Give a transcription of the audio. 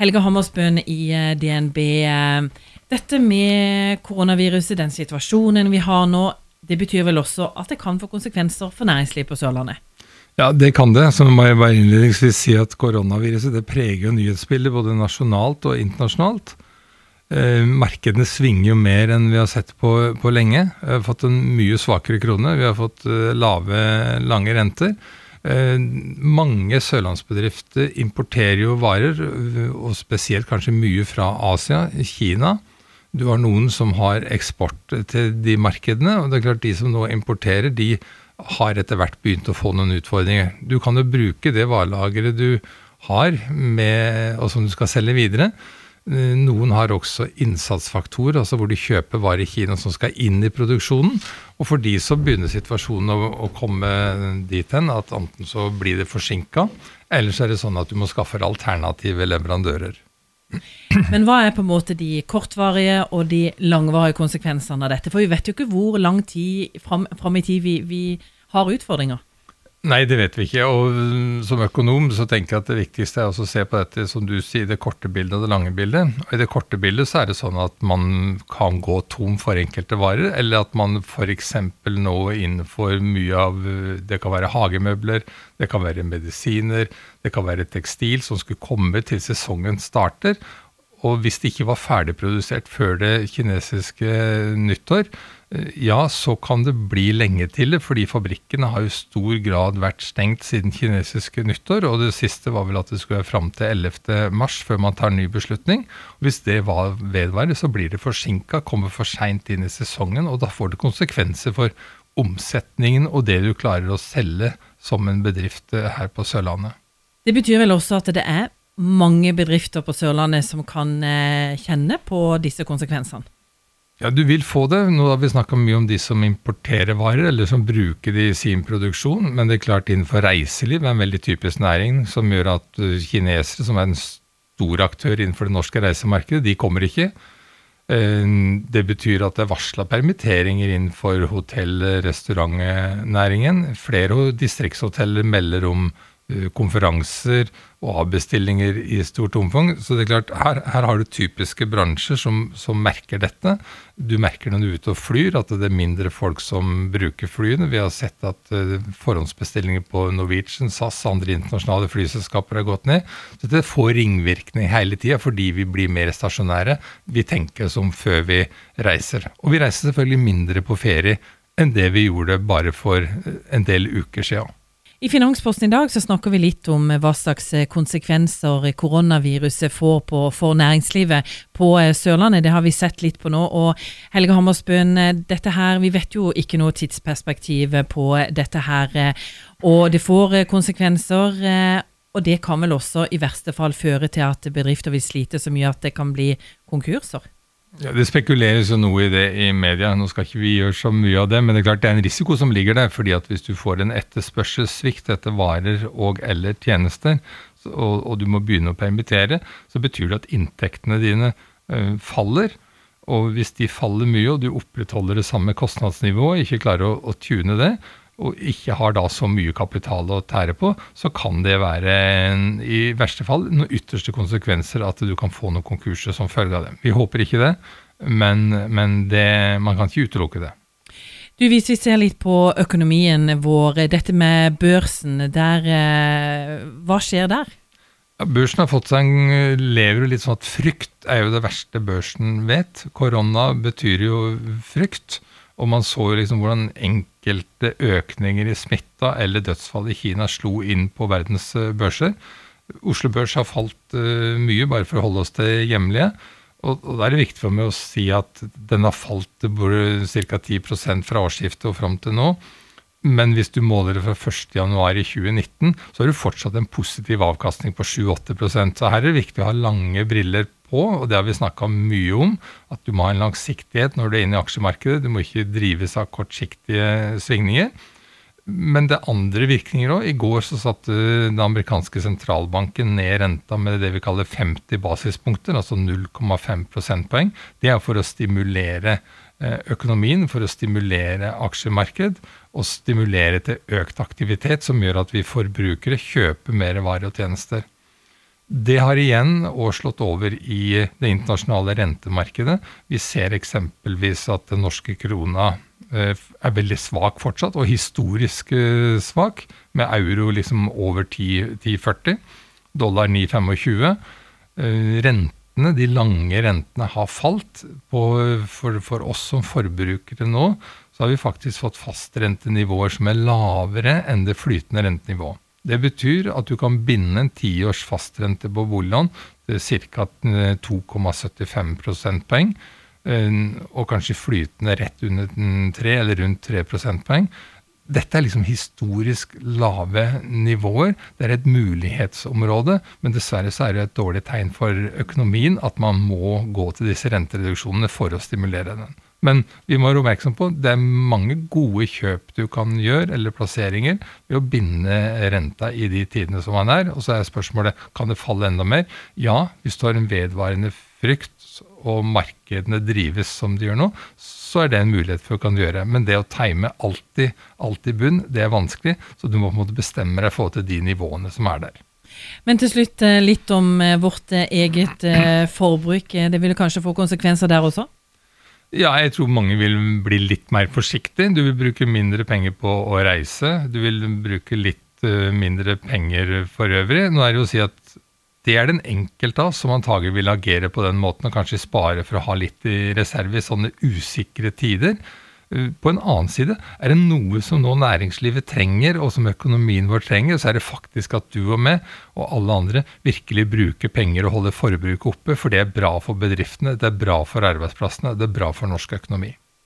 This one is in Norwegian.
Helge Hammersbøen i eh, DNB. eh, Dette med koronaviruset, den situasjonen vi har nå, det betyr vel også at det kan få konsekvenser for næringslivet på Sørlandet? Ja, det kan det. Så må jeg bare innledningsvis si at koronaviruset det preger nyhetsbildet både nasjonalt og internasjonalt. Eh, markedene svinger jo mer enn vi har sett på, på lenge. Vi har fått en mye svakere krone. Vi har fått lave, lange renter. Eh, mange sørlandsbedrifter importerer jo varer, og spesielt kanskje mye fra Asia, Kina. Du har noen som har eksport til de markedene, og det er klart de som nå importerer, de har etter hvert begynt å få noen utfordringer. Du kan jo bruke det varelageret du har, med, og som du skal selge videre. Eh, Noen har også innsatsfaktor, altså hvor de kjøper varer i Kina som skal inn i produksjonen. Og for de så begynner situasjonen å, å komme dit hen at enten så blir det forsinka, eller så er det sånn at du må skaffe alternative leverandører. Men hva er på en måte de kortvarige og de langvarige konsekvensene av dette? For vi vet jo ikke hvor lang tid fram, fram i tid vi, vi har utfordringer. Nei, det vet vi ikke. Og mm, som økonom så tenker jeg at det viktigste er å se på dette som du sier, det korte bildet og det lange bildet. Og I det korte bildet så er det sånn at man kan gå tom for enkelte varer, eller at man f.eks. nå innenfor mye av Det kan være hagemøbler, det kan være medisiner, det kan være tekstil som skulle komme til sesongen starter. Og hvis det ikke var ferdigprodusert før det kinesiske nyttår, eh, ja, så kan det bli lenge til det, fordi fabrikkene har jo stor grad vært stengt siden kinesiske nyttår. Og det siste var vel at det skulle være fram til 11. mars før man tar ny beslutning. Og hvis det var vedvarer, så blir det forsinka, kommer for seint inn i sesongen, og da får det konsekvenser for omsetningen og det du klarer å selge som en bedrift eh, her på Sørlandet. Det betyr vel også at det er mange bedrifter på Sørlandet som kan eh, kjenne på disse konsekvensene? Ja, du vil få det. Nå har vi snakka mye om de som importerer varer, eller som bruker det i sin produksjon. Men det er klart innenfor reiseliv er en veldig typisk næring som gjør at uh, kinesere, som er en stor aktør innenfor det norske reisemarkedet, de kommer ikke. Eh, Det betyr at det er varsla permitteringer innenfor hotell- og restaurantnæringen. Flere distriktshoteller melder om eh, konferanser og avbestillinger i stort omfang. Så det er klart, her, her har du typiske bransjer som, som merker dette. Du merker når du er ute og flyr, at det er mindre folk som bruker flyene. Vi har sett at eh, forhåndsbestillinger på Norwegian, SAS og andre internasjonale flyselskaper har gått ned. Så det får ringvirkning hele tida fordi vi blir mer stasjonære. Vi tenker som før vi reiser. Og vi reiser selvfølgelig mindre på ferie enn det vi gjorde bare for eh, en del uker siden. I Finansposten i dag så snakker vi litt om hva slags eh, konsekvenser koronaviruset får på, for næringslivet på eh, Sørlandet. Det har vi sett litt på nå. Og Helge Hammersbøen, eh, dette her, vi vet jo ikke noe tidsperspektiv på dette her. eh, Og det får eh, konsekvenser. eh, Og det kan vel også i verste fall føre til at bedrifter vil slite så mye at det kan bli konkurser. Ja, Det spekuleres jo noe i det i media. Nå skal ikke vi gjøre så mye av det, men det er klart det er en risiko som ligger der. fordi at hvis du får en etterspørselssvikt etter varer og eller tjenester, og, og du må begynne å permittere, så betyr det at inntektene dine eh, faller. Og hvis de faller mye, og du opprettholder det samme kostnadsnivået, ikke klarer å, å tune det, og ikke har da så mye kapital å tære på, så kan det være en, i verste fall noen ytterste konsekvenser at du kan få noen konkurser som følge av det. Vi håper ikke det, men, men det, man kan ikke utelukke det. Du, Hvis vi ser litt på økonomien vår, dette med børsen, der, eh, hva skjer der? Ja, børsen har fått seg en, lever jo litt sånn at frykt er jo det verste børsen vet. Korona betyr jo frykt. Og man så jo liksom hvordan enkelte økninger i smitta eller dødsfall i Kina slo inn på verdens eh, børser. Oslo Børs har falt eh, mye, bare for å holde oss til hjemlige. Og, og da er det viktig for meg å si at den har falt ca. 10% fra årsskiftet og fram til nå. Men hvis du måler det fra 1.1 i 2019, så har du fortsatt en positiv avkastning på 7-8% Så her er det viktig å ha lange briller på, og det har vi snakka mye om. At du må ha en langsiktighet når du er inne i aksjemarkedet. Du må ikke drives av kortsiktige svingninger. Men det er andre virkninger òg. I går så satte den amerikanske sentralbanken ned renta med det vi kaller 50 basispunkter, altså 0,5 prosentpoeng. Det er for å stimulere eh, økonomien, for å stimulere aksjemarked og stimulere til økt aktivitet, som gjør at vi forbrukere kjøper mer varer og tjenester. Det har igjen slått over i det internasjonale rentemarkedet. Vi ser eksempelvis at den norske krona eh, er veldig svak fortsatt, og historisk eh, svak, med euro liksom over 10,40, dollar 9,25. Eh, rentene, de lange rentene har falt. På, for, for oss som forbrukere nå, så har vi faktisk fått fastrentenivåer som er lavere enn det flytende rentenivået. Det betyr at du kan binde en tiårs fastrente på boliglån til ca. 2,75 prosentpoeng, eh, og kanskje flytende rett under 3 eller rundt 3 prosentpoeng. Dette er liksom historisk lave nivåer. Det er et mulighetsområde, men dessverre så er det et dårlig tegn for økonomien at man må gå til disse rentereduksjonene for å stimulere den. Men vi må være oppmerksom på det er mange gode kjøp du kan gjøre, eller plasseringer, ved å binde renta i de tidene som man er. Og så er spørsmålet kan det falle enda mer. Ja, hvis du har en vedvarende frykt, og markedene drives som de gjør nå, så er det en mulighet for å kan gjøre. Men det å time alltid, alltid bunn, det er vanskelig. Så du må på en måte bestemme deg for til de nivåene som er der. Men til slutt eh, litt om eh, vårt eh, eget forbruk. Det vil kanskje få konsekvenser der også? Ja, jeg tror mange vil bli litt mer forsiktig. Du vil bruke mindre penger på å reise. Du vil bruke litt mindre penger for øvrig. Nå er det jo å si at det er den enkelte av som antagelig vil agere på den måten og kanskje spare for å ha litt i reserve i sånne usikre tider. Eh, på en annen side, er det noe som nå næringslivet trenger, og som økonomien vår trenger, så er det faktisk at du og meg og alle andre virkelig bruker penger og holder forbruket oppe, for det er bra for bedriftene, det er bra for arbeidsplassene, det er bra for norsk økonomi.